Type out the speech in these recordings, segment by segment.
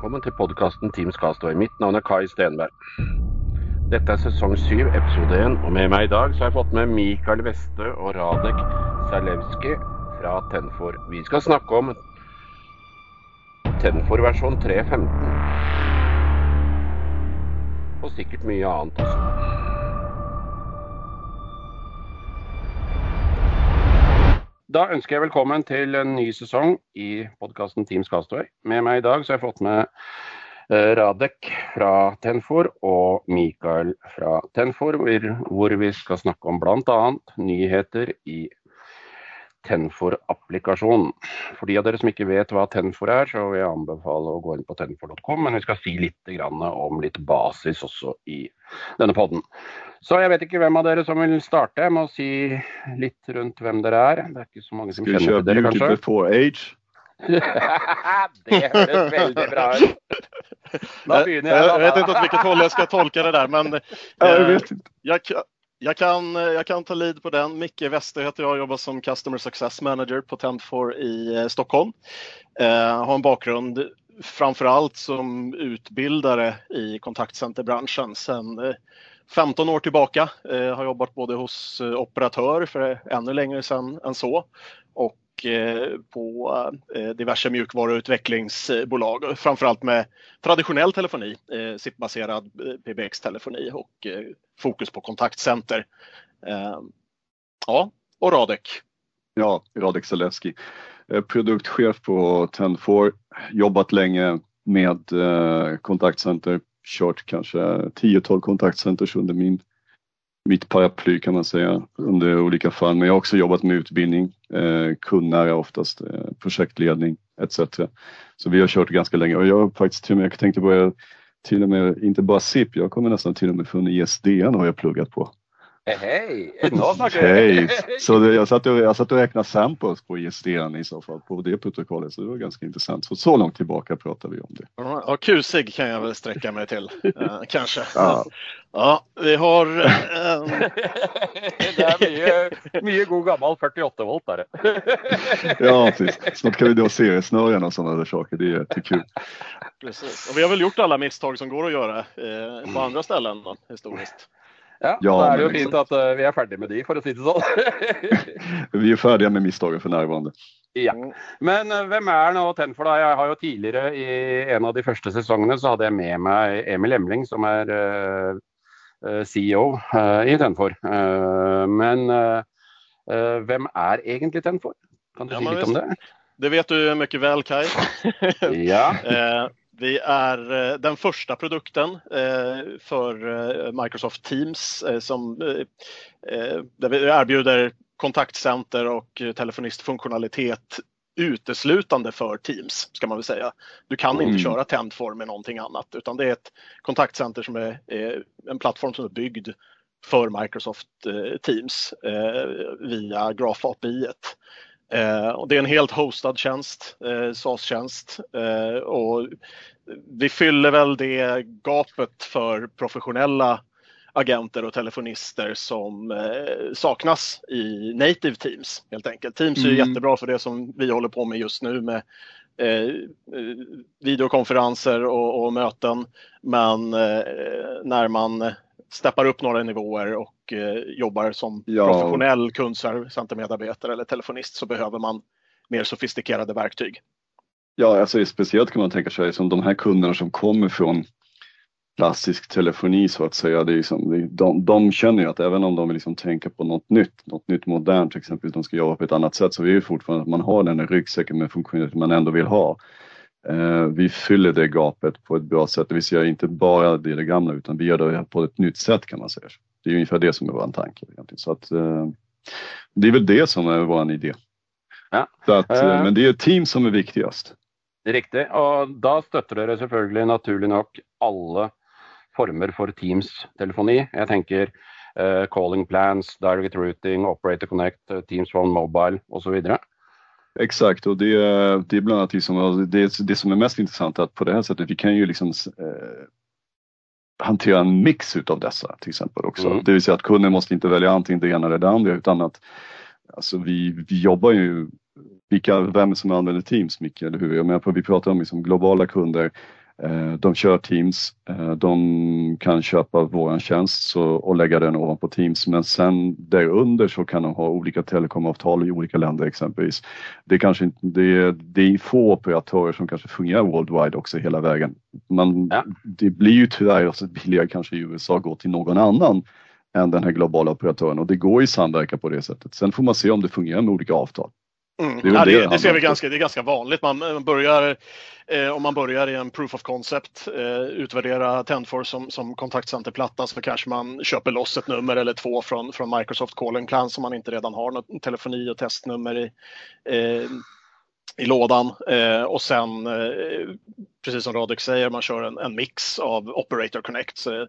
Velkommen til podkasten Teams Castaway. Mitt navn er Kai Stenberg. Dette er sesong 7, episode 1, og med meg i dag så har jeg fått med Mikael Weste og Radek Zalewski fra Tenfor. Vi skal snakke om Tenfor versjon 3.15. Og sikkert mye annet også. Da ønsker jeg velkommen til en ny sesong i podkasten Team Skastøy. Med meg i dag så har jeg fått med eh, Radek fra Tenfor og Mikael fra Tenfor, hvor vi skal snakke om bl.a. nyheter i Tenfor-applikasjonen. For de av dere som ikke vet hva Tenfor er, så vil jeg anbefale å gå inn på tenfor.com, men vi skal si litt om litt basis også i denne podden. Så jeg vet ikke hvem av dere som vil starte. Jeg må si litt rundt hvem dere er. Det er ikke så mange som Skal kjenner dere, kanskje. Beauty before age? det høres veldig bra ut. Da begynner jeg. Jag vet inte åt vilket håll jag ska tolka det där men eh, jag, jag, kan, eh, jag kan ta lead på den. Micke Wester heter jag, och jobbar som Customer Success Manager på Tentfor i eh, Stockholm. Eh, har en bakgrund framförallt som utbildare i kontaktcenterbranschen sedan eh, 15 år tillbaka. Eh, har jobbat både hos eh, operatör för ännu längre sedan än så och Eh, på eh, diverse mjukvaruutvecklingsbolag. Framförallt med traditionell telefoni, eh, SIP-baserad PBX-telefoni och fokus på kontaktcenter. Ehm, ja, och Radek. Ja, Radek Zaleski, Produktchef på Tenfor. Jobbat länge med kontaktcenter. Kört kanske 10-12 kontaktcenters under min, mitt paraply kan man säga. Under olika fall. Men jag har också jobbat med utbildning. Eh, kundnära oftast. Eh, projektledning etc. Så vi har kört ganska länge. Och jag har faktiskt till och med, jag tänkte börja till och med, inte bara SIP, jag kommer nästan till och med från ISDN har jag pluggat på. Nå snakker Hej! Så det, jag, satt och, jag satt och räknade samples på ISDN i så fall, på det protokollet, så det var ganska intressant. Så, så långt tillbaka pratar vi om det. Ja, kusig kan jag väl sträcka mig till, eh, kanske. Ja. Ja, vi har eh, det mye, mye god gammel 48 volt der. Ja, precis. Snart kan vi då seriesnören och sådana där saker, det är jättekul. Precis. Och vi har väl gjort alla misstag som går att göra eh, på andra ställen då, historiskt. Ja, Ja, da er det jo men fint at eh, vi er ferdig med de, for å si det sånn. Vi är färdiga med misstagen för närvarande. ja. Men eh, hvem er nå Tenfor, da? Jeg har jo tidligere, i en av de første sesongene, så hadde jeg med meg Emil Emling, som er eh, eh, CEO eh, i Tenfor. Eh, men eh, eh, hvem er egentlig Tenfor? Kan du Ja, men litt om det? Det vet du mycket väl Kai. Ja. Vi är eh, den första produkten eh, för eh, Microsoft Teams som, där vi erbjuder kontaktcenter och telefonistfunktionalitet uteslutande för Teams, ska man väl säga. Du kan Mm. inte köra Tendfor med någonting annat, utan det är ett kontaktcenter som är eh, en plattform som är byggd för Microsoft Teams eh, via Graph API. Eh, och det är en helt hostad tjänst, eh, SAS-tjänst. Eh, och vi fyller väl det gapet för professionella agenter och telefonister som eh, saknas i native Teams helt enkelt. Teams är Mm. jättebra för det som vi håller på med just nu med eh, videokonferenser och, och möten. Men eh, när man steppar upp några nivåer och eh, jobbar som Ja. professionell kundcentermedarbetare eller telefonist så behöver man mer sofistikerade verktyg. Ja, alltså speciellt kan man tänka sig som de här kunderna som kommer från klassisk telefoni så att säga. Det är liksom, de, de känner ju att även om de vill liksom tänka på något nytt, något nytt modernt, till exempel de ska jobba på ett annat sätt, så är det fortfarande att man har den där ryggsäcken med funktioner man ändå vill ha. Eh, vi fyller det gapet på ett bra sätt, det vill säga inte bara det, det gamla utan vi gör det på ett nytt sätt kan man säga. Det är ungefär det som är vår tanke egentligen. Så att, eh, det är väl det som är vår idé. Ja. Så att, eh, men det är team som är viktigast. Riktig. Og da støtter dere selvfølgelig naturlig nok alle former for Teams-telefoni. Jeg tenker eh, calling plans, direct routing, operator connect, Teams phone mobile osv. Exakt och det, det är bland annat det som, det, det som är mest intressant att på det här sättet vi kan ju liksom eh, hantera en mix utav dessa till exempel också. Mm. Det vill säga att kunden måste inte välja antingen det ena eller det andra utan att alltså vi, vi jobbar ju vilka, vem som använder Teams mycket, eller hur? Jag menar, på- vi pratar om liksom globala kunder de kör Teams, eh, de kan köpa våran tjänst så, och lägga den ovanpå Teams men sen därunder så kan de ha olika telekomavtal i olika länder exempelvis. Det är kanske inte, det är, det är få operatörer som kanske fungerar worldwide också hela vägen. Man, ja. Det blir ju tyvärr också billigare kanske i USA att gå till någon annan än den här globala operatören och det går i samverkan på det sättet. Sen får man se om det fungerar med olika avtal. Mm. Det, ja, det, det, ser vi ganska, det är ganska vanligt. Man börjar, eh, om man börjar i en proof of concept, eh, utvärdera Tendfor som, som kontaktcenterplatta så kanske man köper loss ett nummer eller två från, från Microsoft Calling Plan som man inte redan har något telefoni och testnummer i. Eh, i lådan eh, och sen eh, precis som Radek säger, man kör en, en mix av Operator Connect. Så,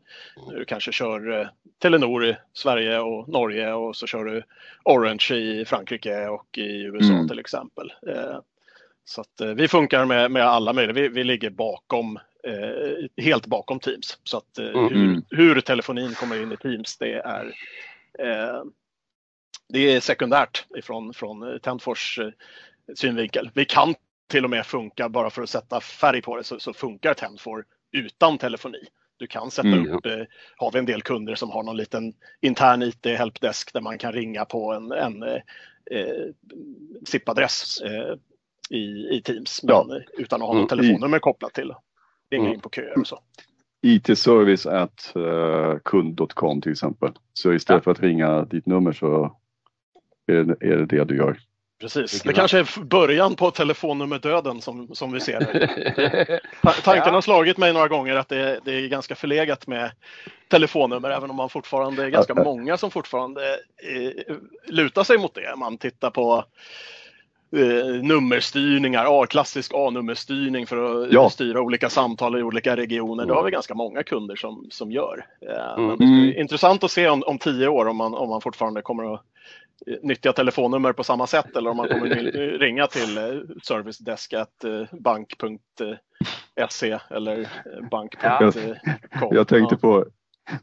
du kanske kör eh, Telenor i Sverige och Norge och så kör du Orange i Frankrike och i USA mm. till exempel. Eh, så att, eh, vi funkar med, med alla möjliga, vi, vi ligger bakom eh, helt bakom Teams. Så att mm. hur, hur, telefonin kommer in i Teams det är det är sekundärt ifrån från Tendfors synvinkel. Vi kan till och med funka, bara för att sätta färg på det, så, så funkar Tenfor utan telefoni. Du kan sätta mm. upp, eh, har vi en del kunder som har någon liten intern IT helpdesk där man kan ringa på en, en eh, eh SIP-adress eh, i, i Teams men ja. utan att ha något mm. telefonnummer kopplat till. Ringa mm. in på köer och så. IT-service at uh, kund.com till exempel. Så istället ja. för att ringa ditt nummer så är det, är det det du gör. Precis, det kanske är början på telefonnummerdöden som, som vi ser. Tanken ja. har slagit mig några gånger att det, det, är ganska förlegat med telefonnummer även om man fortfarande är ganska många som fortfarande eh, lutar sig mot det. Man tittar på eh, nummerstyrningar, A, klassisk A-nummerstyrning för att ja. styra olika samtal i olika regioner. Det har vi ganska många kunder som, som gör. Eh, mm. det är intressant att se om, om tio år om man, om man fortfarande kommer att nyttja telefonnummer på samma sätt eller om man kommer ringa till eh, servicedesk.bank.se eller eh, bank.com. Jag, jag tänkte på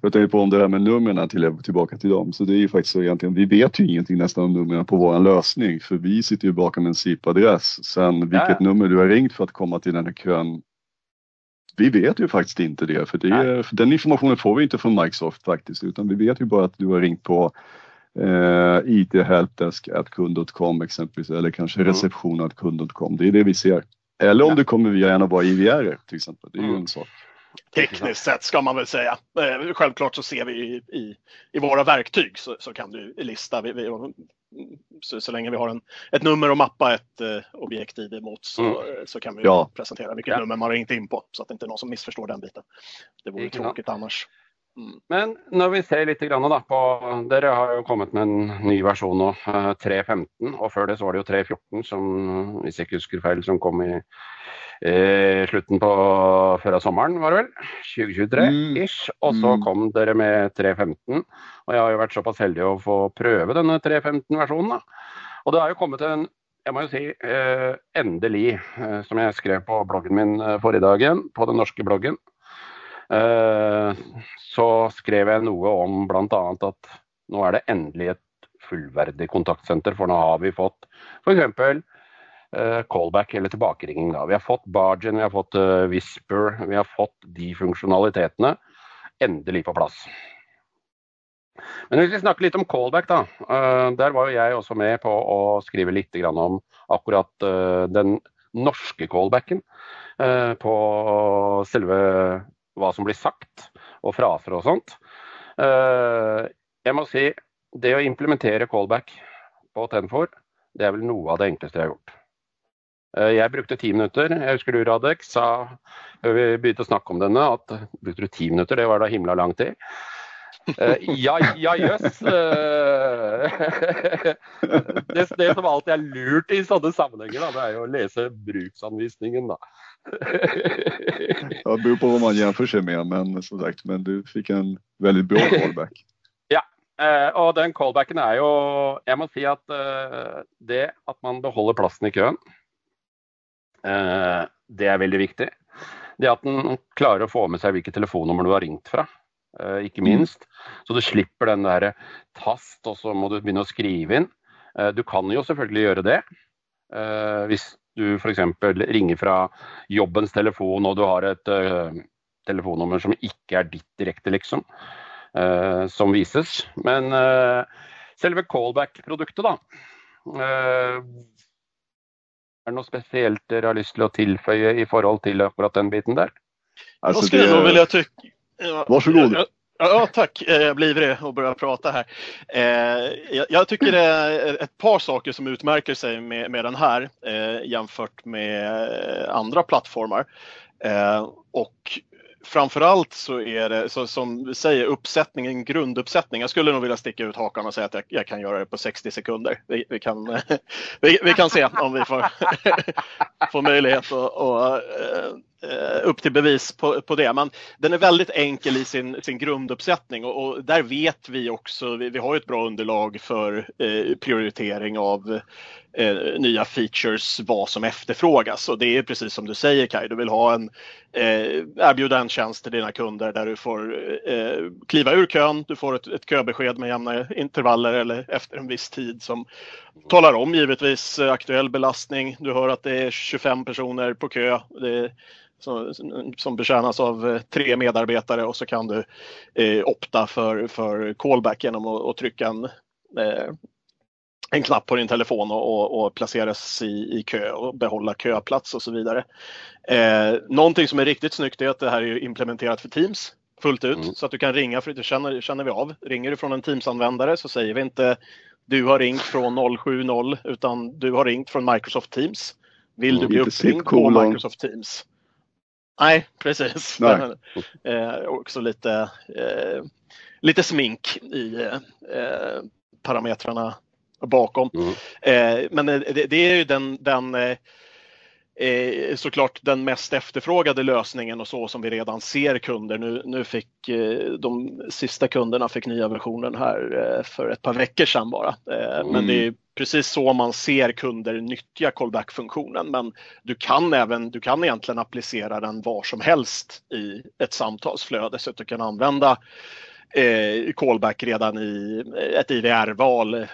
jag tänkte på om det här med numren till, tillbaka till dem. Så det är ju faktiskt så egentligen, vi vet ju ingenting nästan om numren på våran lösning för vi sitter ju bakom en SIP-adress. Sen vilket ja. nummer du har ringt för att komma till den här kön vi vet ju faktiskt inte det för, det, för den informationen får vi inte från Microsoft faktiskt utan vi vet ju bara att du har ringt på eh, it-helpdesk.kund.com exempelvis eller kanske mm. reception.kund.com. Det är det vi ser. Eller om ja. det kommer via en av våra IVR till exempel. Det är mm. ju en sak. Tekniskt sett ska man väl säga. Eh, självklart så ser vi i, i, våra verktyg så, så, kan du lista. Vi, vi, så, så, länge vi har en, ett nummer att mappa ett eh, objekt-id mot så, mm. så kan vi ja. presentera vilket ja. nummer man har ringt in på så att det inte är någon som missförstår den biten. Det vore tråkigt annars. Mm. Men når vi ser litt da, på Dere har jo kommet med en ny versjon nå, 3.15. Eh, og før det så var det jo 3.14, som hvis jeg ikke husker feil, som kom i eh, slutten på før av sommeren, var det vel? 2023-ish. Mm. Og så mm. kom dere med 3.15. Og jeg har jo vært såpass heldig å få prøve denne 3.15-versjonen. Og det har jo kommet en jeg må jo si eh, endelig, eh, som jeg skrev på bloggen min eh, forrige dagen, på den norske bloggen, Eh, så skrev jeg noe om bl.a. at nå er det endelig et fullverdig kontaktsenter, for nå har vi fått f.eks. Uh, eh, callback eller tilbakeringing. Da. Vi har fått Bargen, vi har fått uh, Whisper, vi har fått de funksjonalitetene endelig på plass. Men hvis vi snakker litt om callback, da. Uh, der var jo jeg også med på å skrive litt om akkurat uh, den norske callbacken uh, på selve hva som blir sagt, og fraser og sånt. Jeg må si det å implementere callback på Tenfor, det er vel noe av det enkleste jeg har gjort. Eh, jeg brukte ti minutter. Jeg husker du, Radek, sa før vi begynte å snakke om denne, at brukte du ti minutter, det var da himla lang tid. Uh, eh, ja, ja jøss. Uh, eh, det, det, som alltid er lurt i sånne sammenhenger, da, det er jo å lese bruksanvisningen. Da. ja, det beror på vad man jämför sig med, men som sagt, men du fick en väldigt bra callback. ja, uh, og den callbacken er jo Jeg må si at det at man beholder plassen i køen, det er veldig viktig. Det at den klarer å få med seg hvilket telefonnummer du har ringt. Eh, ikke mm. minst. Så du slipper den der tast, og så må du skrive inn. Eh, du kan jo selvfølgelig gjøre det. Eh, hvis du f.eks. ringer fra jobbens telefon og du har et uh, telefonnummer som ikke er ditt direkte, liksom, uh, som vises. Men uh, selve callback-produktet, da. er det noe spesielt dere har lyst til å tilføye i forhold til akkurat den biten der? Alltså, jag skulle det... nog vilja tycka... Varsågod. Ja, tack. Eh, jag blir ivrig och börjar prata här. Eh, jag tycker det är ett par saker som utmärker sig med, med den här eh, jämfört med andra plattformar. Och framförallt så är det så, som vi säger uppsättningen, grunduppsättning. Jag skulle nog vilja sticka ut hakan och säga att jag, jag kan göra det på 60 sekunder. Vi, vi kan, vi, vi, kan se om vi får, får möjlighet att, att Eh, upp till bevis på, på det. Men den är väldigt enkel i sin, sin grunduppsättning och, och där vet vi också, vi, vi har ett bra underlag för eh, prioritering av eh, nya features, vad som efterfrågas. Och det är precis som du säger Kaj, du vill ha en, eh, erbjuda en tjänst till dina kunder där du får eh, kliva ur kön, du får ett, ett köbesked med jämna intervaller eller efter en viss tid som talar om givetvis aktuell belastning. Du hör att det är 25 personer på kö. Det som, som betjänas av eh, tre medarbetare och så kan du eh, opta för, för callback genom att, att trycka en, eh, en knapp på din telefon och, och, och placeras i, i kö och behålla köplats och så vidare. Eh, någonting som är riktigt snyggt är att det här är implementerat för Teams fullt ut mm. så att du kan ringa, för det känner, känner vi av. Ringer du från en Teams-användare så säger vi inte du har ringt från 070 utan du har ringt från Microsoft Teams. Vill mm, du bli uppringd på Microsoft Teams? Nej, precis. Nej. eh, också lite, eh, lite smink i eh, parametrarna bakom. Mm. Men det, det, är ju den, den eh, såklart den mest efterfrågade lösningen och så som vi redan ser kunder. Nu, nu fick eh, de sista kunderna fick nya versionen här eh, för ett par veckor sedan bara. Mm. Men det är precis så man ser kunder nyttja callback-funktionen. Men du kan även, du kan egentligen applicera den var som helst i ett samtalsflöde så att du kan använda eh, callback redan i ett IVR-val eh,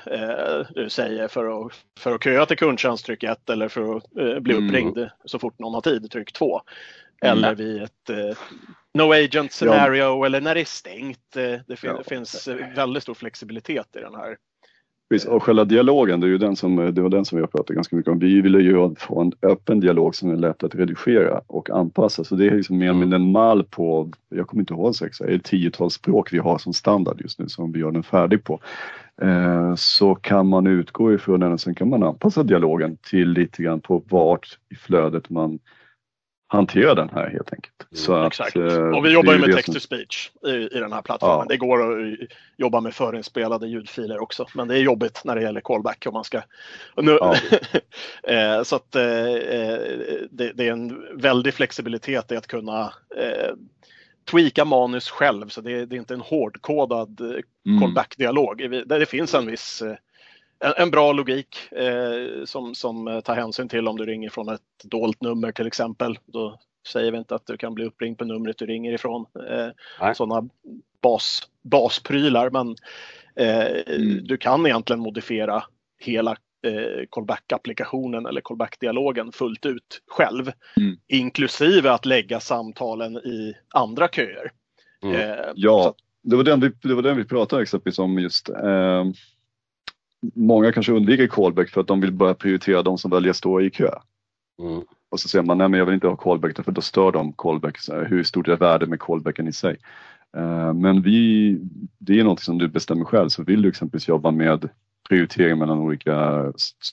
du säger för att, för att köa till kundtjänst tryck 1 eller för att eh, bli mm. uppringd mm. så fort någon har tid tryck 2. Mm. Eller vid ett eh, no agent scenario ja. eller när det är stängt. Eh, det, fin ja. finns väldigt stor flexibilitet i den här Precis, och själva dialogen, det är ju den som, det var den som vi har pratat ganska mycket om. Vi vill ju få en öppen dialog som är lätt att redigera och anpassa. Så det är liksom mer mm. en mall på, jag kommer inte ihåg sex, det är tiotals språk vi har som standard just nu som vi gör den färdig på. Eh, så kan man utgå ifrån den och sen kan man anpassa dialogen till lite grann på vart i flödet man hantera den här helt enkelt. Mm, så exakt. Att, eh, och vi jobbar ju med text to speech i, i den här plattformen. Ja. Det går att jobba med förinspelade ljudfiler också, men det är jobbigt när det gäller callback om man ska... Nu, ja. Eh, så att eh, det, det, är en väldig flexibilitet i att kunna tweaka manus själv, så det, det är inte en hårdkodad mm. callback-dialog. Det, det finns en viss en, bra logik eh, som, som tar hänsyn till om du ringer från ett dolt nummer till exempel. Då säger vi inte att du kan bli uppringd på numret du ringer ifrån. Eh, Sådana bas, basprylar men eh, mm. du kan egentligen modifiera hela eh, callback-applikationen eller callback-dialogen fullt ut själv. Mm. Inklusive att lägga samtalen i andra köer. Mm. Eh, ja, det var, den vi, det var den vi pratade exempelvis om just. Eh, många kanske undviker callback för att de vill börja prioritera de som väljer att stå i kö. Mm. Och så säger man, nej men jag vill inte ha callback för då stör de callback. Hur stort är värdet med callbacken i sig? Uh, men vi, det är något som du bestämmer själv. Så vill du exempelvis jobba med prioritering mellan olika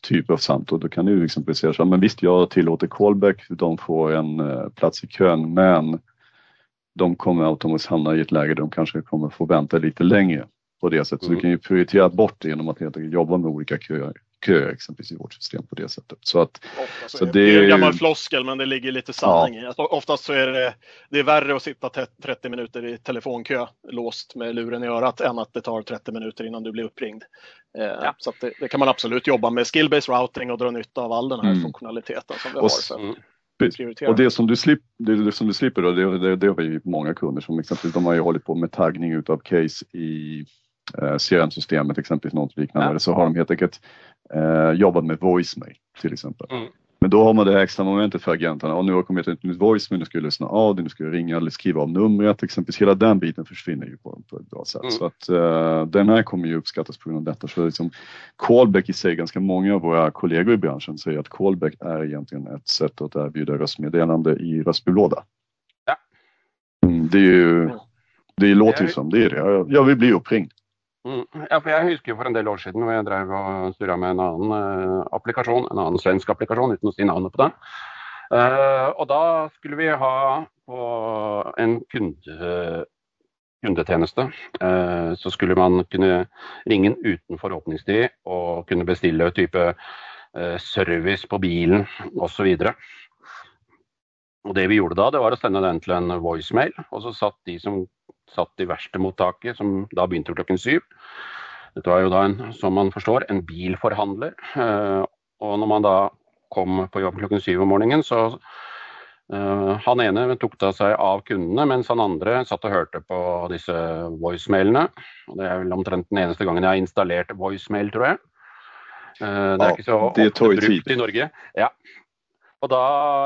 typer av samtal, då kan du exempelvis säga så men visst jag tillåter callback, de får en uh, plats i kön, men de kommer automatiskt hamna i ett läge där de kanske kommer få vänta lite längre på det sättet. Mm. Så du kan ju prioritera bort det genom att helt enkelt jobba med olika köer, köer exempelvis i vårt system på det sättet. Så att, så, så det, det, är en gammal floskel men det ligger lite sanning ja. i. Alltså, oftast så är det, det är värre att sitta 30 minuter i telefonkö låst med luren i örat än att det tar 30 minuter innan du blir uppringd. Eh, ja. Så det, det, kan man absolut jobba med skill-based routing och dra nytta av all den här mm. funktionaliteten som vi och, har. För mm. Och det som du, slip, det, det som du slipper då, det, det, det har vi många kunder som exempelvis de har ju hållit på med taggning utav case i eh, CRM-systemet, exempelvis något liknande, ja. så har de helt enkelt eh, jobbat med voicemail till exempel. Mm. Men då har man det extra momentet för agenterna. Och nu har kommit ett nytt voicemail, nu ska du lyssna av det, nu ska du ringa eller skriva av numret. Exempelvis hela den biten försvinner ju på, på ett bra sätt. Mm. Så att uh, den här kommer ju uppskattas på grund av detta. Så liksom, callback i sig, ganska många av våra kollegor i branschen säger att callback är egentligen ett sätt att erbjuda röstmeddelande i röstbrevlåda. Ja. Mm, det är ju, det låter ju som det är det. Jag vill bli uppringd. Mm. Ja, for Jeg husker for en del år siden hvor jeg drev og surra med en annen eh, applikasjon, en annen svensk applikasjon, uten å si navnet på den. Eh, og da skulle vi ha på en kunde, kundetjeneste, eh, så skulle man kunne ringe utenfor åpningstid og kunne bestille type eh, service på bilen osv. Og det vi gjorde da, det var å sende den til en voicemail, og så satt de som satt i verkstedmottaket, som da begynte klokken syv. Dette var jo da, en, som man forstår, en bilforhandler. Eh, og når man da kom på jobb klokken syv om morgenen, så uh, han ene tok da seg av kundene, mens han andre satt og hørte på disse voicemailene. Og det er vel omtrent den eneste gangen jeg har installert voicemail, tror jeg. Uh, det er ikke så ofte brukt i Norge. Ja. Og da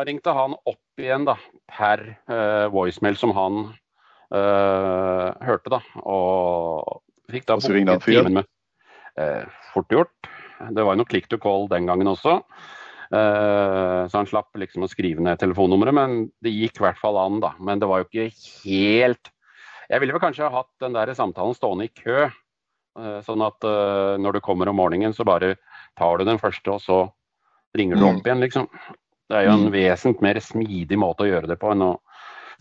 ringte han opp igjen da, per uh, voicemail som han uh, hørte, da. Og fikk da booket timen med uh, Fort gjort. Det var jo noe click to call den gangen også. Uh, så han slapp liksom å skrive ned telefonnummeret, men det gikk i hvert fall an, da. Men det var jo ikke helt Jeg ville vel kanskje ha hatt den der samtalen stående i kø. Uh, sånn at når du kommer om morgenen, så bare tar du den første, og så ringer du opp mm. igjen, liksom. Det er jo en mm. vesentlig mer smidig måte å gjøre det på enn å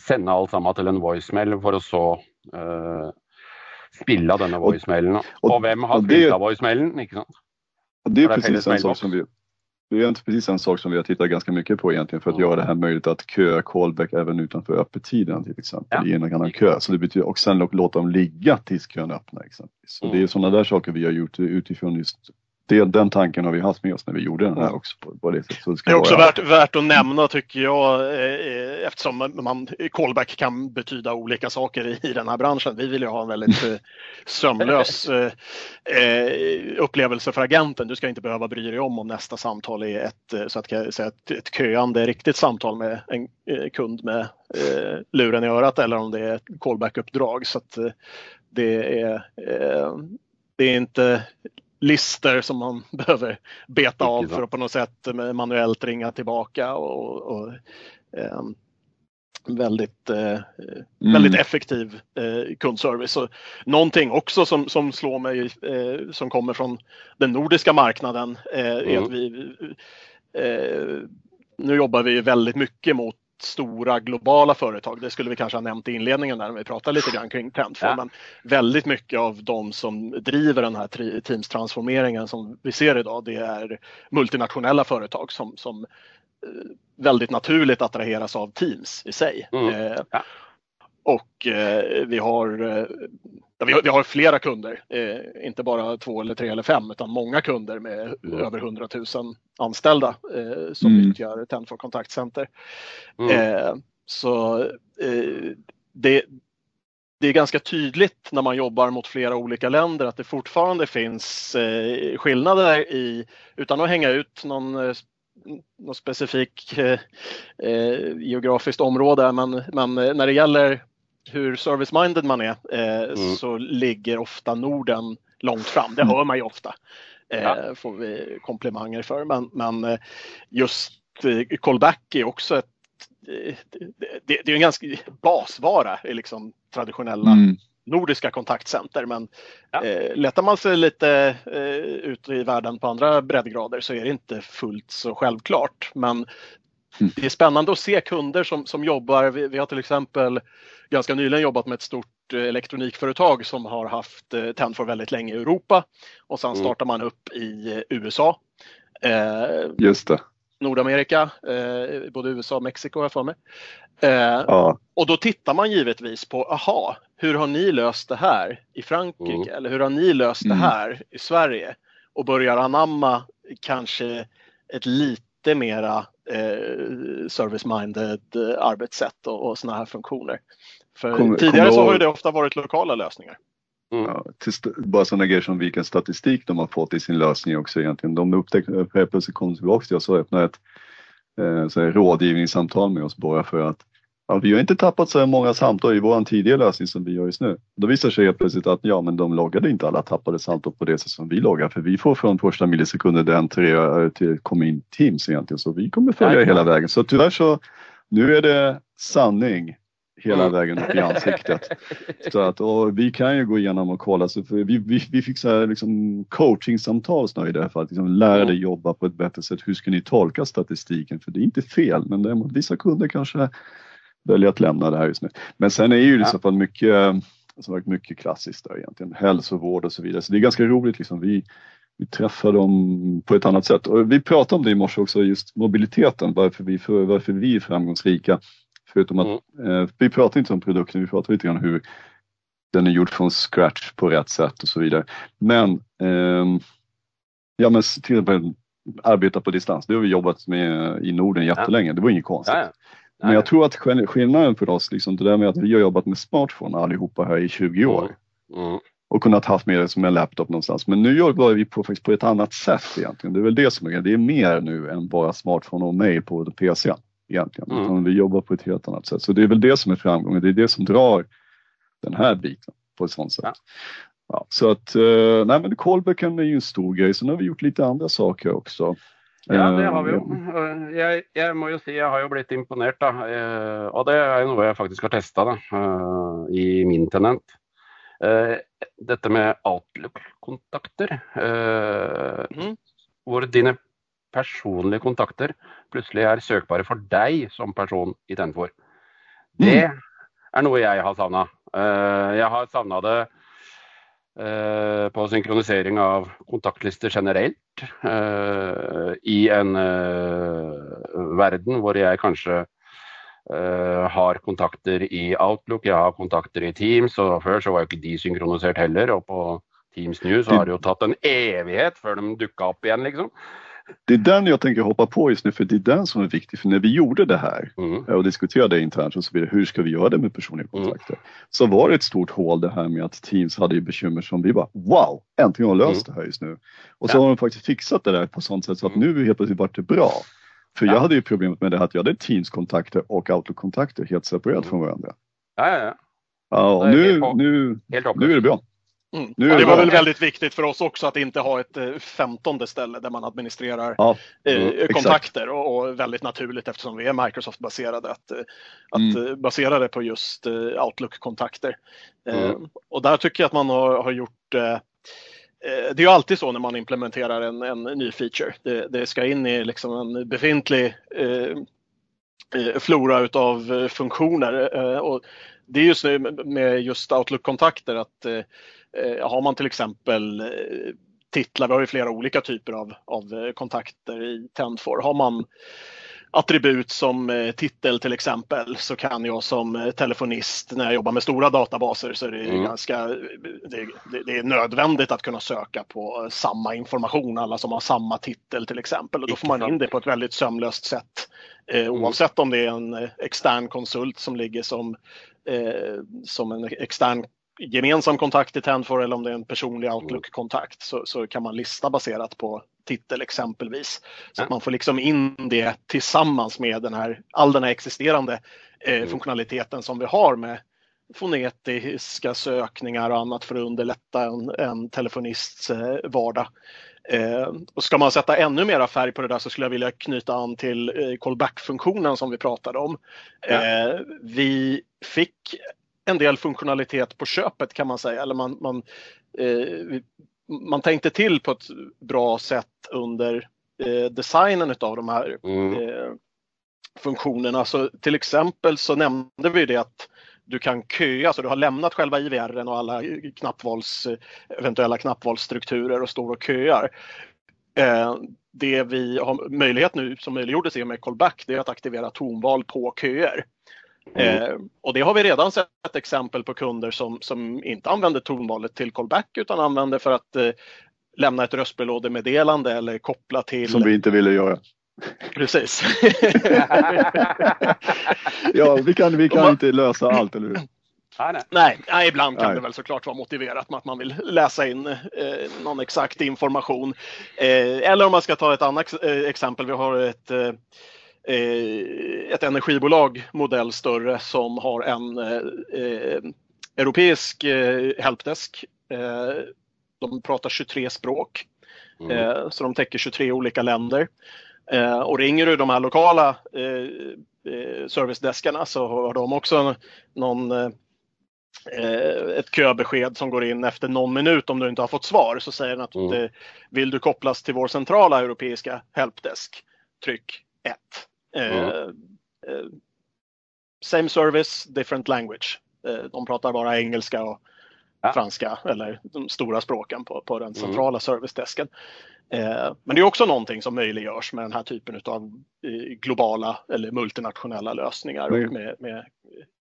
sende alt sammen til en voicemail for å så uh, spille av denne voicemailen. Og, og, og hvem har spilt av voicemailen? Ikke sant? Det är precis en sak som vi det är precis en sak som vi har tittat ganska mycket på egentligen för att mm. göra det här möjligt att köa callback även utanför öppettiden till exempel ja. i en annan kö. Så det betyder, och sen låta dem ligga tills kön öppnar exempelvis. Så mm. det är sådana där saker vi har gjort utifrån just det, den tanken har vi haft med oss när vi gjorde den här också. På, på det, så det, det är också vara... värt, värt att nämna tycker jag eh, eftersom man, callback kan betyda olika saker i, i den här branschen. Vi vill ju ha en väldigt eh, sömlös eh, eh, upplevelse för agenten. Du ska inte behöva bry dig om om nästa samtal är ett, eh, så att säga, ett, ett köande riktigt samtal med en eh, kund med luren i örat eller om det är ett callback-uppdrag. Så att, det är det är inte lister som man behöver beta av för att på något sätt manuellt ringa tillbaka och, och eh, väldigt, eh, mm. väldigt effektiv eh, kundservice. Och någonting också som, som slår mig eh, som kommer från den nordiska marknaden eh, är mm. att vi eh, nu jobbar vi väldigt mycket mot stora globala företag. Det skulle vi kanske ha nämnt i inledningen när vi pratade lite grann kring Trendfor. Ja. Men väldigt mycket av de som driver den här Teams-transformeringen som vi ser idag, det är multinationella företag som, som eh, väldigt naturligt attraheras av Teams i sig. Mm. Eh, ja. Och eh, vi, har, eh, vi, har, vi har flera kunder, eh, inte bara två eller tre eller fem utan många kunder med mm. över 100 000 anställda eh, som mm. nyttjar Tenfor kontaktcenter. Mm. Eh, så eh, det, det är ganska tydligt när man jobbar mot flera olika länder att det fortfarande finns skillnader i, utan att hänga ut någon något specifikt eh, geografiskt område. Men, men när det gäller hur service-minded man är eh, mm. så ligger ofta Norden långt fram. Det hör man ju ofta. Eh, ja. Får vi komplimanger för. Men, men eh, just callback är också ett det, det, är en ganska basvara i liksom traditionella mm. nordiska kontaktcenter. Men ja. eh, letar man sig lite eh, ut i världen på andra breddgrader så är det inte fullt så självklart. Men. Det är spännande att se kunder som, som jobbar. Vi, vi, har till exempel ganska nyligen jobbat med ett stort eh, elektronikföretag som har haft eh, Tenfor väldigt länge i Europa och sen mm. startar man upp i eh, USA. Eh, Just det. Nordamerika, eh, både USA och Mexiko har jag för mig. Eh, ja. Och då tittar man givetvis på, aha, hur har ni löst det här i Frankrike mm. eller hur har ni löst mm. det här i Sverige? Och börjar anamma kanske ett lite mera eh, service-minded eh, arbetssätt och, och sådana här funktioner. För kom, tidigare kom så har ju det ofta varit lokala lösningar. Mm. Ja, bara sådana grejer som vilken statistik de har fått i sin lösning också egentligen. De upptäckte, helt plötsligt kom tillbaka till oss och öppnade ett eh, så här, rådgivningssamtal med oss bara för att ja, vi har inte tappat så här många samtal i vår tidigare lösning som vi gör just nu. Då visar sig helt plötsligt att ja, men de loggade inte alla tappade samtal på det sätt som vi loggar för vi får från första millisekunder den till, till kom in Teams egentligen så vi kommer följa Nej, hela vägen. Så tyvärr så nu är det sanning hela mm. vägen upp i ansiktet. Så att, och vi kan ju gå igenom och kolla, så för vi, vi, vi fick så här liksom coachingsamtal snarare i det här fallet, liksom lära mm. dig jobba på ett bättre sätt. Hur ska ni tolka statistiken? För det är inte fel, men däremot vissa kunder kanske väljer att lämna det här just nu. Men sen är ju det så fall mycket, alltså varit mycket klassiskt där egentligen, hälsovård och så vidare. Så det är ganska roligt liksom. Vi, vi träffar dem på ett annat sätt. Och vi pratade om det i morse också, just mobiliteten, varför vi, för, varför vi är framgångsrika. Förutom att mm. eh, vi pratar inte om produkten, vi pratar lite grann hur den är gjord från scratch på rätt sätt och så vidare. Men eh, ja, men till exempel arbeta på distans, det har vi jobbat med i Norden jättelänge, det var inget konstigt. Ja, Men jag tror att skillnaden för oss, liksom, det där med att vi har jobbat med smartphone allihopa här i 20 år mm. Mm. och kunnat haft med det som en laptop någonstans. Men nu jobbar vi på, på ett annat sätt egentligen. Det är väl det som är det. är mer nu än bara smartphone och mail på PC egentligen. Mm. Utan vi jobbar på ett helt annat sätt. Så det är väl det som är framgången. Det är det som drar den här biten på ett sånt sätt. Ja. Ja, så att, eh, nej men callbacken är ju en stor grej. Sen har vi gjort lite andra saker också. Ja, det har vi jo. Eh, jeg, jeg, må jo si jeg har jo blitt imponert, da. Eh, og det er jo noe jeg faktisk har testa i min tenent. Dette med Outlook-kontakter. Mm. Hvor dine personlige kontakter plutselig er søkbare for deg som person i Tenfor. Det mm. er noe jeg har savna. Eh, jeg har savna det eh, på synkronisering av kontaktlister generelt. Eh, I en verden hvor jeg kanskje har kontakter i Outlook, jeg har kontakter i Teams, og før så var jo ikke de synkronisert heller. Og på Teams New så har det jo tatt en evighet før de dukka opp igjen, liksom. Det är den jag tänker hoppa på just nu för det är den som är viktig. För när vi gjorde det här mm. och diskuterade internt och så vidare, hur ska vi göra det med personliga mm. kontakter? Mm. Så var det ett stort hål det här med att Teams hade ju bekymmer som vi bara wow, äntligen har löst mm. det här just nu. Och så ja. har de faktiskt fixat det där på sånt sätt så att mm. nu helt plötsligt vart det bra. För ja. jag hade ju problemet med det här att jag hade Teams-kontakter och Outlook-kontakter helt separerat mm. från varandra. Ja, ja, ja. Ja, nu, nu, nu är det bra. Mm. Nu det var väl väldigt viktigt för oss också att inte ha ett eh, femtonde ställe där man administrerar ja, eh, mm, kontakter och, och, väldigt naturligt eftersom vi är Microsoft-baserade att, eh, att mm. basera det på just Outlook-kontakter. Mm. Och där tycker jag att man har, har gjort det är ju alltid så när man implementerar en, en ny feature. Det, det, ska in i liksom en befintlig eh, flora utav funktioner. Eh, och det är just nu med just Outlook-kontakter att eh, Eh, har man till exempel eh, titlar, vi har ju flera olika typer av, av eh, kontakter i Tendfor. Har man attribut som titel till exempel så kan jag som telefonist när jag jobbar med stora databaser så är det mm. ganska det, det, är nödvändigt att kunna söka på samma information, alla som har samma titel till exempel och då får man in det på ett väldigt sömlöst sätt eh, oavsett om det är en extern konsult som ligger som, eh, som en extern gemensam kontakt i Tendfor eller om det är en personlig mm. Outlook-kontakt så, så kan man lista baserat på titel exempelvis. Så att man får liksom in det tillsammans med den här, all den här existerande eh, mm. funktionaliteten som vi har med fonetiska sökningar och annat för att underlätta en, en telefonists eh, vardag. Eh, och ska man sätta ännu mera färg på det där så skulle jag vilja knyta an till eh, callback-funktionen som vi pratade om. Ja. Eh, vi fick en del funktionalitet på köpet kan man säga. Eller man, man, eh, man tänkte till på ett bra sätt under eh, designen av de här mm. eh, funktionerna. Så till exempel så nämnde vi det att du kan köa, så du har lämnat själva IVR och alla knappvals, eventuella knappvalsstrukturer och står och köar. Eh, det vi har möjlighet nu som möjliggjordes i och med callback det är att aktivera tonval på köer. Mm. Eh, och det har vi redan sett exempel på kunder som, som inte använder tonvalet till callback utan använder för att eh, lämna ett röstbrevlådemeddelande eller koppla till... Som vi inte ville göra. Precis. ja, vi kan, vi kan man... inte lösa allt, eller hur? nej. nej, ibland kan nej. det väl såklart vara motiverat med att man vill läsa in eh, någon exakt information. Eh, eller om man ska ta ett annat eh, exempel. Vi har ett eh, ett energibolag modell större som har en europeisk helpdesk. De pratar 23 språk. Mm. Så de täcker 23 olika länder. Och ringer du de här lokala servicedeskarna så har de också någon Eh, ett köbesked som går in efter någon minut om du inte har fått svar så säger den att mm. Eh, vill du kopplas till vår centrala europeiska helpdesk, tryck 1. Mm. Same service, different language. Eh, de pratar bara engelska och ja. franska eller de stora språken på, på den mm. centrala mm. servicedesken. Men det är också någonting som möjliggörs med den här typen av globala eller multinationella lösningar och med, med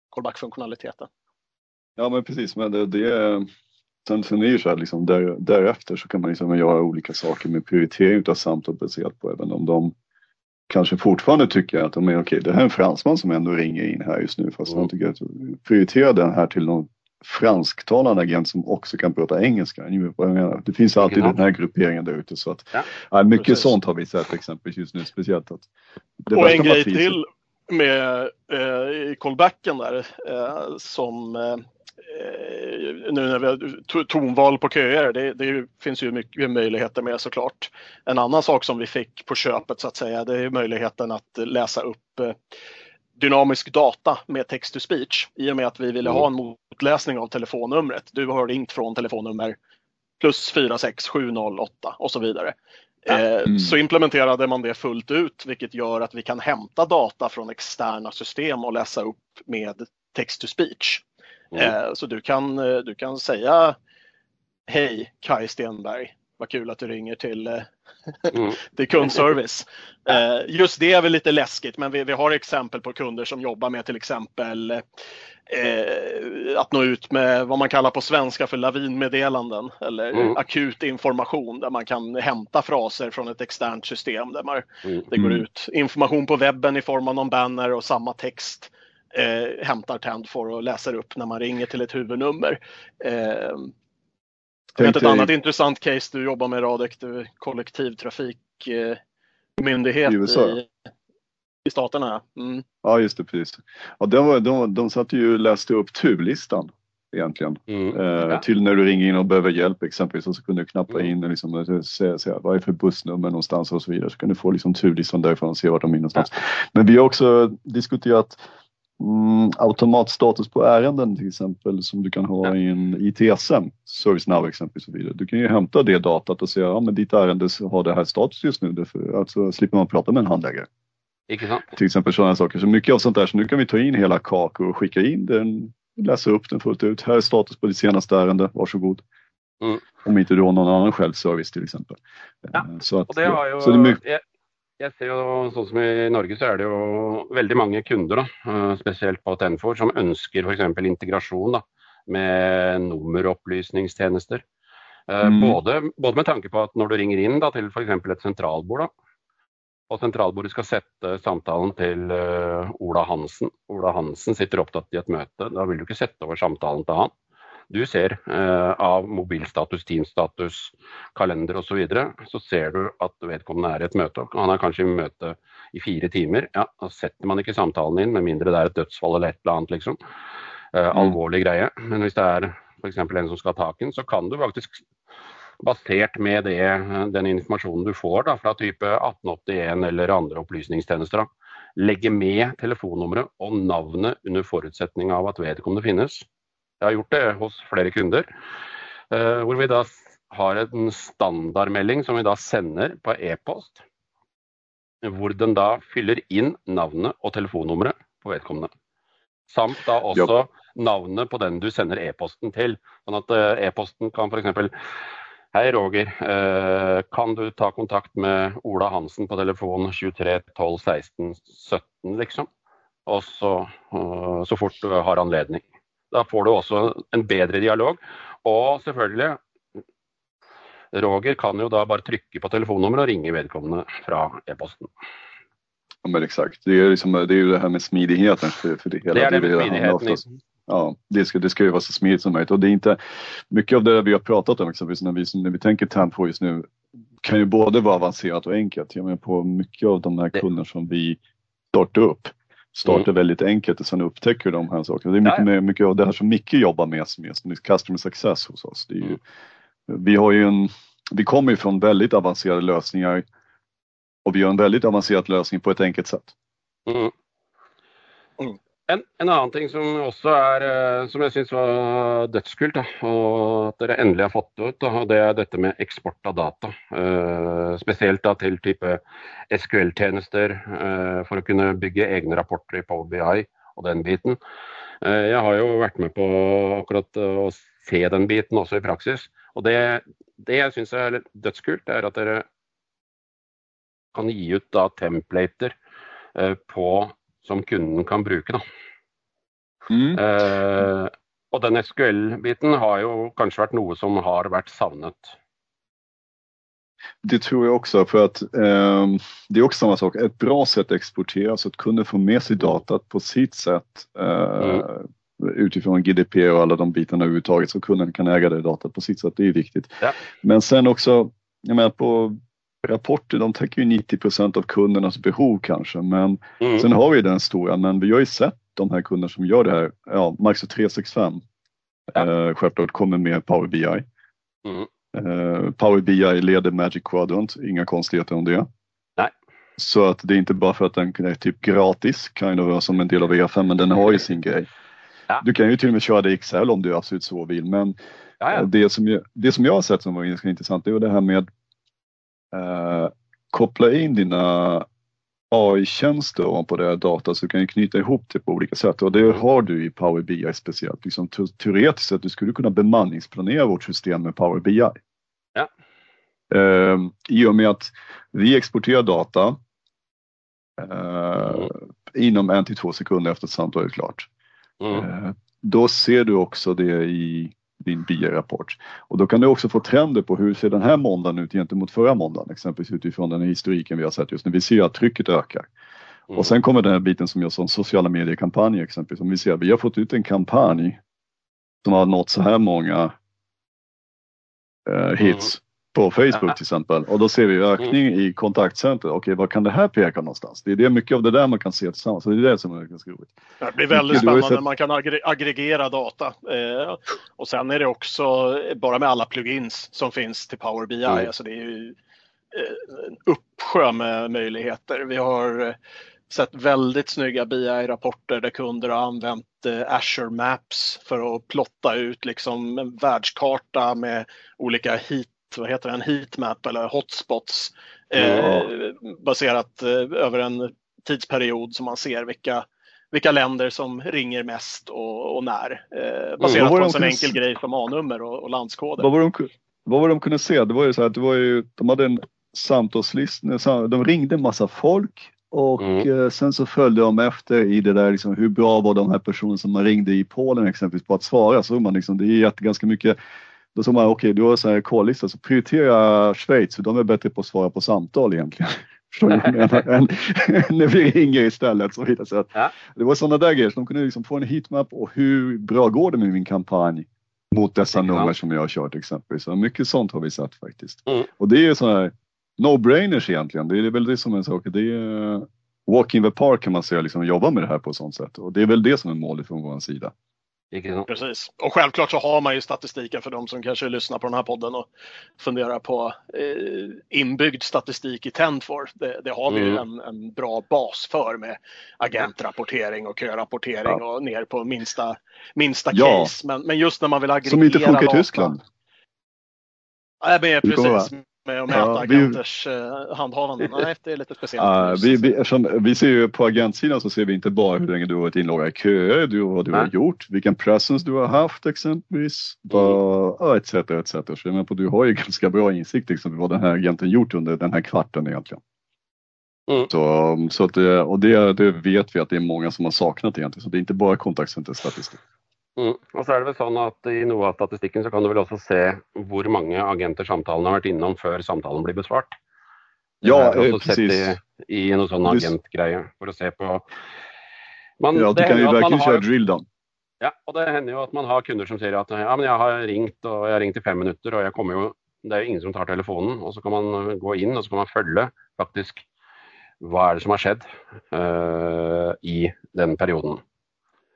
callback-funktionaliteten. Ja men precis, men det, det Sen, sen är det ju så här liksom där, därefter så kan man liksom göra olika saker med prioritering av samtal baserat på även om de kanske fortfarande tycker att de är okej, det här är en fransman som ändå ringer in här just nu fast mm. de tycker att prioritera den här till någon fransktalande agent som också kan prata engelska. Det finns alltid ja. den här grupperingen där ute så att ja. ja mycket Precis. sånt har vi sett exempelvis just nu speciellt. Att det och en grej till med eh, callbacken där eh, som Eh, nu när vi har tonval på köer, det, det, finns ju mycket möjligheter med såklart. En annan sak som vi fick på köpet så att säga, det är möjligheten att läsa upp eh, dynamisk data med text to speech i och med att vi ville ha en motläsning av telefonnumret. Du har ringt från telefonnummer plus 46708 och så vidare. Eh, mm. Så implementerade man det fullt ut vilket gör att vi kan hämta data från externa system och läsa upp med text to speech. Mm. Eh, så du kan, eh, du kan säga Hej Kai Stenberg, vad kul att du ringer till, eh, mm. till kundservice. Just det är väl lite läskigt men vi, vi har exempel på kunder som jobbar med till exempel eh, att nå ut med vad man kallar på svenska för lavinmeddelanden eller mm. akut information där man kan hämta fraser från ett externt system där man, mm. det går ut information på webben i form av någon banner och samma text eh, hämtar Tendfor och läser upp när man ringer till ett huvudnummer. Eh, jag vet ett annat intressant case du jobbar med Radek, du kollektivtrafikmyndighet eh, i, i staterna. Mm. Ja just det, precis. Ja, de, var, de, de satt ju och läste upp turlistan egentligen. Mm. Eh, till när du ringer in och behöver hjälp exempelvis och så kunde du knappa mm. in och liksom, säga, säga vad är för bussnummer någonstans och så vidare. Så kan du få liksom turlistan därifrån och se vart de är någonstans. Ja. Men vi har också diskuterat Mm, automatstatus på ärenden till exempel som du kan ha i en ITSM, ServiceNow exempelvis. Och vidare. Du kan ju hämta det datat och säga ja men ditt ärende har det här status just nu. Därför, alltså slipper man prata med en handläggare. Till exempel sådana saker. Så mycket av sånt där. Så nu kan vi ta in hela kakor och skicka in den, läsa upp den fullt ut. Här är status på ditt senaste ärende, varsågod. Mm. Om inte du har någon annan självservice till exempel. Ja, eh, så att, och det har ju, så det är mycket, jeg ser jo, sånn som I Norge så er det jo veldig mange kunder, da, eh, spesielt på Tenfor, som ønsker f.eks. integrasjon da, med nummeropplysningstjenester. Eh, mm. Både, både, med tanke på at når du ringer inn da, til f.eks. et sentralbord, da, og sentralbordet skal sette samtalen til uh, Ola Hansen. Ola Hansen sitter opptatt i et møte. Da vil du ikke sette over samtalen til han du ser eh, av mobilstatus, teamstatus, kalender osv., så, videre, så ser du at vedkommende er i et møte. Han er kanskje i møte i fire timer. Ja, Da setter man ikke samtalen inn, med mindre det er et dødsfall eller et eller annet. liksom. Eh, mm. alvorlig greie. Men hvis det er f.eks. en som skal ha taken, så kan du faktisk basert med det, den informasjonen du får da, fra type 1881 eller andre opplysningstjenester, da, legge med telefonnummeret og navnet under forutsetning av at vedkommende finnes. Jeg har gjort det hos flere kunder. Eh, hvor vi da har en standardmelding som vi da sender på e-post. Hvor den da fyller inn navnet og telefonnummeret på vedkommende. Samt da også navnet på den du sender e-posten til. Sånn at eh, e-posten kan f.eks. Hei Roger, eh, kan du ta kontakt med Ola Hansen på telefon 23 12 16 17 liksom? Og så, så fort du har anledning. Da får du også en bedre dialog. Og selvfølgelig Roger kan jo da bare trycka på telefonnummeret och ringa vedkommende fra e-posten. Ja men exakt, det är, liksom, det är ju det här med smidigheten för, för det hela. Det är det med smidigheten. Ja, det ska, det ska ju vara så smidigt som möjligt och det är inte mycket av det vi har pratat om exempelvis när vi, när vi tänker Tempo just nu kan ju både vara avancerat och enkelt. Jag menar på mycket av de här kunderna som vi starta upp. Starta Mm. väldigt enkelt och sen upptäcker de här sakerna. Det är mycket, Ja, ja. mer, mycket av det här som Micke jobbar med som är är customer success hos oss. Det är ju, Mm. Vi har ju en, vi kommer ju från väldigt avancerade lösningar och vi har en väldigt avancerad lösning på ett enkelt sätt. Mm. En, en annen ting som også er eh, som jeg syns var dødskult, da, og at dere endelig har fått det ut, da, det er dette med eksport av data. Eh, spesielt da til type SQL-tjenester eh, for å kunne bygge egne rapporter i Power BI og den biten. Eh, jeg har jo vært med på akkurat eh, å se den biten også i praksis. Og det, det jeg syns er dødskult, er at dere kan gi ut da templater eh, på som kunden kan bruke. Da. Eh, og den SQL-biten har jo kanskje vært noe som har vært savnet. Det tror jag också för att eh, det är också samma sak. Ett bra sätt att exportera så att kunden får med sig datat på sitt sätt eh, utifrån GDPR och alla de bitarna överhuvudtaget så kunden kan äga det datat på sitt sätt. Det är viktigt. Ja. Men sen också, jag menar på rapporter, de täcker ju 90% av kundernas behov kanske. Men Mm. sen har vi den stora, men vi har ju sett de här kunder som gör det här. Ja, Microsoft 365 Ja. eh, självklart kommer med Power BI. Mm. Eh, Power BI leder Magic Quadrant, inga konstigheter om det. Nej. Så att det är inte bara för att den är typ gratis, kind of, som en del av EFM, men den har ju sin grej. Ja. Du kan ju till och med köra det i Excel om du absolut så vill, men Ja, ja. det, som jag, det som jag har sett som var ganska intressant, det var det här med eh, koppla in dina AI-tjänster ovanpå det här data så du kan knyta ihop det på olika sätt och det har du i Power BI speciellt. Liksom, te- teoretiskt sett, du skulle kunna bemanningsplanera vårt system med Power BI. Ja. Eh, I och med att vi exporterar data eh, Mm. inom en till två sekunder efter att samtalet är klart. Mm. Eh, Då ser du också det i din BI-rapport. Och då kan du också få trender på hur ser den här måndagen ut gentemot förra måndagen, exempelvis utifrån den historiken vi har sett just nu. Vi ser att trycket ökar. Mm. Och sen kommer den här biten som jag sa sociala mediekampanjer exempelvis. Om vi ser att vi har fått ut en kampanj som har nått så här många eh, hits på Facebook till exempel. Och då ser vi ökning i kontaktcenter. Okej, vad kan det här peka någonstans? Det är det mycket av det där man kan se tillsammans. Så det är det som är ganska roligt. Det blir väldigt spännande. sett- Man kan aggre- aggregera data. Eh, och sen är det också bara med alla plugins som finns till Power BI. Mm. Alltså det är ju eh, en uppsjö med möjligheter. Vi har eh, sett väldigt snygga BI-rapporter där kunder har använt eh, Azure Maps för att plotta ut liksom en världskarta med olika heat, vad heter det, en heatmap eller hotspots eh, baserat eh, över en tidsperiod som man ser vilka vilka länder som ringer mest och, och när. Eh, baserat Vad var på en sån enkel s- grej som A-nummer och, och landskoder. Vad var, de, vad var de kunde se? Det var ju så att det var ju, de hade en samtalslista, sam- de ringde en massa folk och Mm. eh, sen så följde de efter i det där liksom, hur bra var de här personerna som man ringde i Polen exempelvis på att svara. Så man liksom, det är ganska mycket då sa man okej, du har så här K-lista så prioritera Schweiz för de är bättre på att svara på samtal egentligen. Förstår du vad jag menar? Än, när vi ringer istället. Så vidare. Så att, Ja. Det var sådana där grejer, så de kunde liksom få en heatmap och hur bra går det med min kampanj mot dessa nummer som jag har kört exempelvis. Så mycket sånt har vi sett faktiskt. Mm. Och det är ju sådana här no-brainers egentligen. Det är väl det som är en sak. Det är walk in the park kan man säga, liksom jobba med det här på ett sånt sätt. Och det är väl det som är målet från vår sida. Precis. Och självklart så har man ju statistiken för de som kanske lyssnar på den här podden och funderar på eh, inbyggd statistik i Tendfor. Det, det har vi ju Mm. en, en bra bas för med agentrapportering och körapportering och ner på minsta, minsta Ja. case. Men, men just när man vill aggregera Som inte funkar i Tyskland. Nej, men precis. Med att mäta Ja, vi- agenters eh, handhavande. Nej, det är lite speciellt. Uh, vi, vi, eftersom, vi ser ju på agentsidan så ser vi inte bara hur länge du har varit inloggad i köer, du, vad du har Nej. gjort, vilken presence du har haft exempelvis, ja, etc. etc. Så jag menar på, du har ju ganska bra insikt liksom, vad den här agenten gjort under den här kvarten egentligen. Mm. Så, så att det, och det, det vet vi att det är många som har saknat egentligen, så det är inte bara kontaktcenterstatistik. Mm. Og så er det vel sånn at I noe av statistikken så kan du vel også se hvor mange agenter samtalen har vært innom før samtalen blir besvart. Ja, eh, precis. I, i noe sånn agentgreie for å se på man, Ja, du det kan jo har- köra drill down. Ja, og det hender jo at man har kunder som sier at ja, men jeg har ringt og jeg har ringt i fem minutter, og jeg kommer jo Det er jo ingen som tar telefonen. Og så kan man gå inn og så kan man følge faktisk vad är det som har skett uh, i den perioden.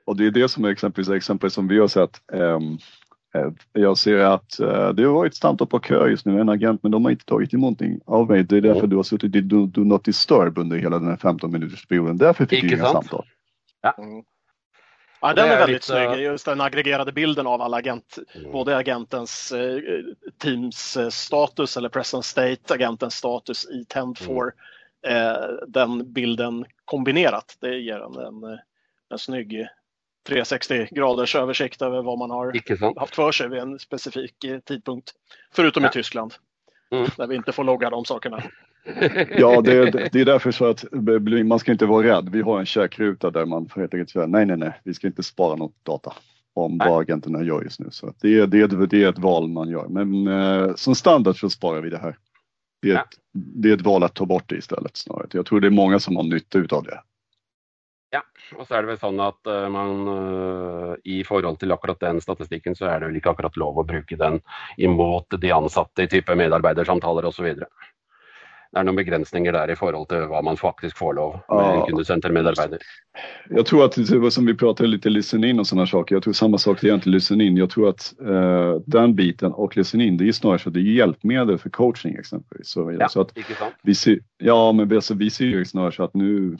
Och det är det som är exempelvis exempel som vi har sett. Um, jag ser att uh, det har varit samtal på kö just nu, en agent, men de har inte tagit emot någonting av mig. Det är därför mm. du har suttit i do, do not disturb under hela den här 15 minuters perioden. Därför fick du inga samtal. Ja. Mm. Ja, den är, är väldigt lite... snygg, just den aggregerade bilden av alla agent, mm. både agentens eh, teams eh, status eller present state, agentens status i Tend4. Mm. Eh, den bilden kombinerat, det ger en, en, en snygg 360 graders översikt över vad man har haft för sig vid en specifik eh, tidpunkt. Förutom ja. i Tyskland, mm. där vi inte får logga de sakerna. Ja, det, det, är därför så att man ska inte vara rädd. Vi har en checkruta där man får helt enkelt säga nej, nej, nej, vi ska inte spara något data om nej. vad agenterna gör just nu. Så det, är, det, är, det är ett val man gör. Men eh, som standard så sparar vi det här. Det är, ja. ett, det är ett val att ta bort det istället snarare. Jag tror det är många som har nytta av det. Ja, och så är det väl så att uh, man uh, i förhållande till akkurat den statistiken så är det väl inte akkurat lov att bruka den emot de ansatte i typ medarbetarsamtal och så vidare det är några begränsningar där i förhållande till vad man faktiskt får lov med ja. en. Jag tror att, som vi pratade lite listen in och sådana saker, jag tror samma sak det är egentligen listen in. Jag tror att uh, den biten och listen in, det är snarare så att det är hjälpmedel för coaching exempelvis. Så, ja, så att vi ser, ja, men alltså, vi ser ju snarare så att nu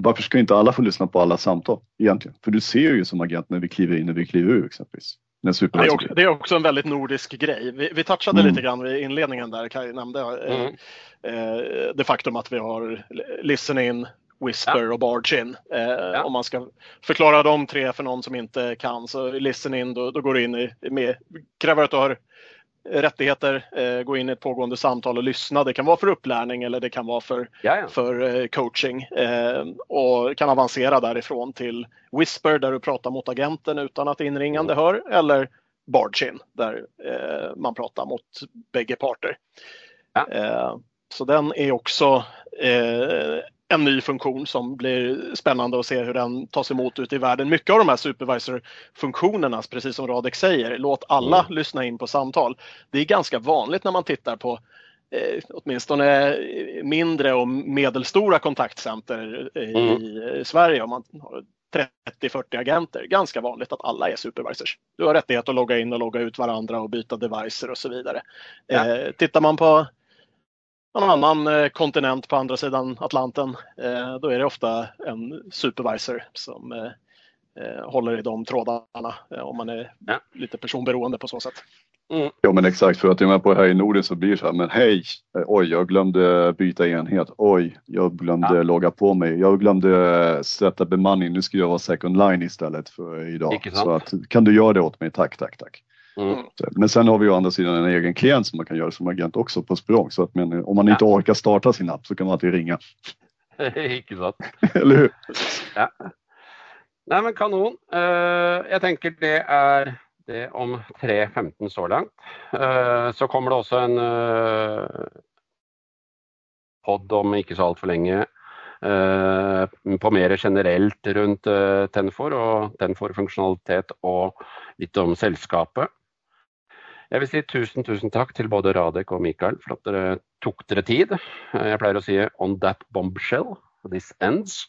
varför ska inte alla få lyssna på alla samtal egentligen? För du ser ju som agent när vi kliver in och vi kliver ur exempelvis. Det är, också, det är också en väldigt nordisk grej. Vi, vi touchade mm. lite grann vid inledningen där, Kaj nämnde eh, mm. eh, det faktum att vi har listen in, whisper ja. och barge in. Eh, ja. Om man ska förklara de tre för någon som inte kan så listen in, då, då går du in i, med, kräver att du har rättigheter, eh, gå in i ett pågående samtal och lyssna. Det kan vara för upplärning eller det kan vara för, för eh, coaching eh, och kan avancera därifrån till Whisper där du pratar mot agenten utan att inringande mm. hör eller Bargin där man pratar mot bägge parter. Ja. Så den är också en ny funktion som blir spännande att se hur den tas emot ute i världen. Mycket av de här supervisor-funktionerna, precis som Radek säger, låt alla mm. lyssna in på samtal. Det är ganska vanligt när man tittar på eh, åtminstone mindre och medelstora kontaktcenter i mm. Sverige. Om man har 30-40 agenter. Ganska vanligt att alla är supervisors. Du har rättighet att logga in och logga ut varandra och byta devices och så vidare. Ja. Eh, tittar man på någon annan eh, kontinent på andra sidan Atlanten, eh, då är det ofta en supervisor som eh, håller i de trådarna om man är ja. lite personberoende på så sätt. Mm. Ja men exakt, för att jag är med på här i Norden så blir det så här, men hej, oj jag glömde byta enhet, oj jag glömde ja. logga på mig, jag glömde sätta bemanning, nu ska jag vara second line istället för idag. Så att, kan du göra det åt mig, tack, tack, tack. Mm. Men sen har vi å andra sidan en egen klient som man kan göra som agent också på språng. Så att men, om man inte ja. orkar starta sin app så kan man alltid ringa. Ikke sant. Eller hur? Ja. Nej men kanon. Uh, jag tänker det är det om 3.15 så långt. Uh, så kommer det också en uh, podd om inte så allt för länge på mer generellt runt uh, Tenfor och Tenfor funktionalitet och lite om sällskapet. Jeg vil si tusen, tusen takk til både Radek og Mikael for at dere tok dere tid. Jeg pleier å si 'on that bombshell', this ends.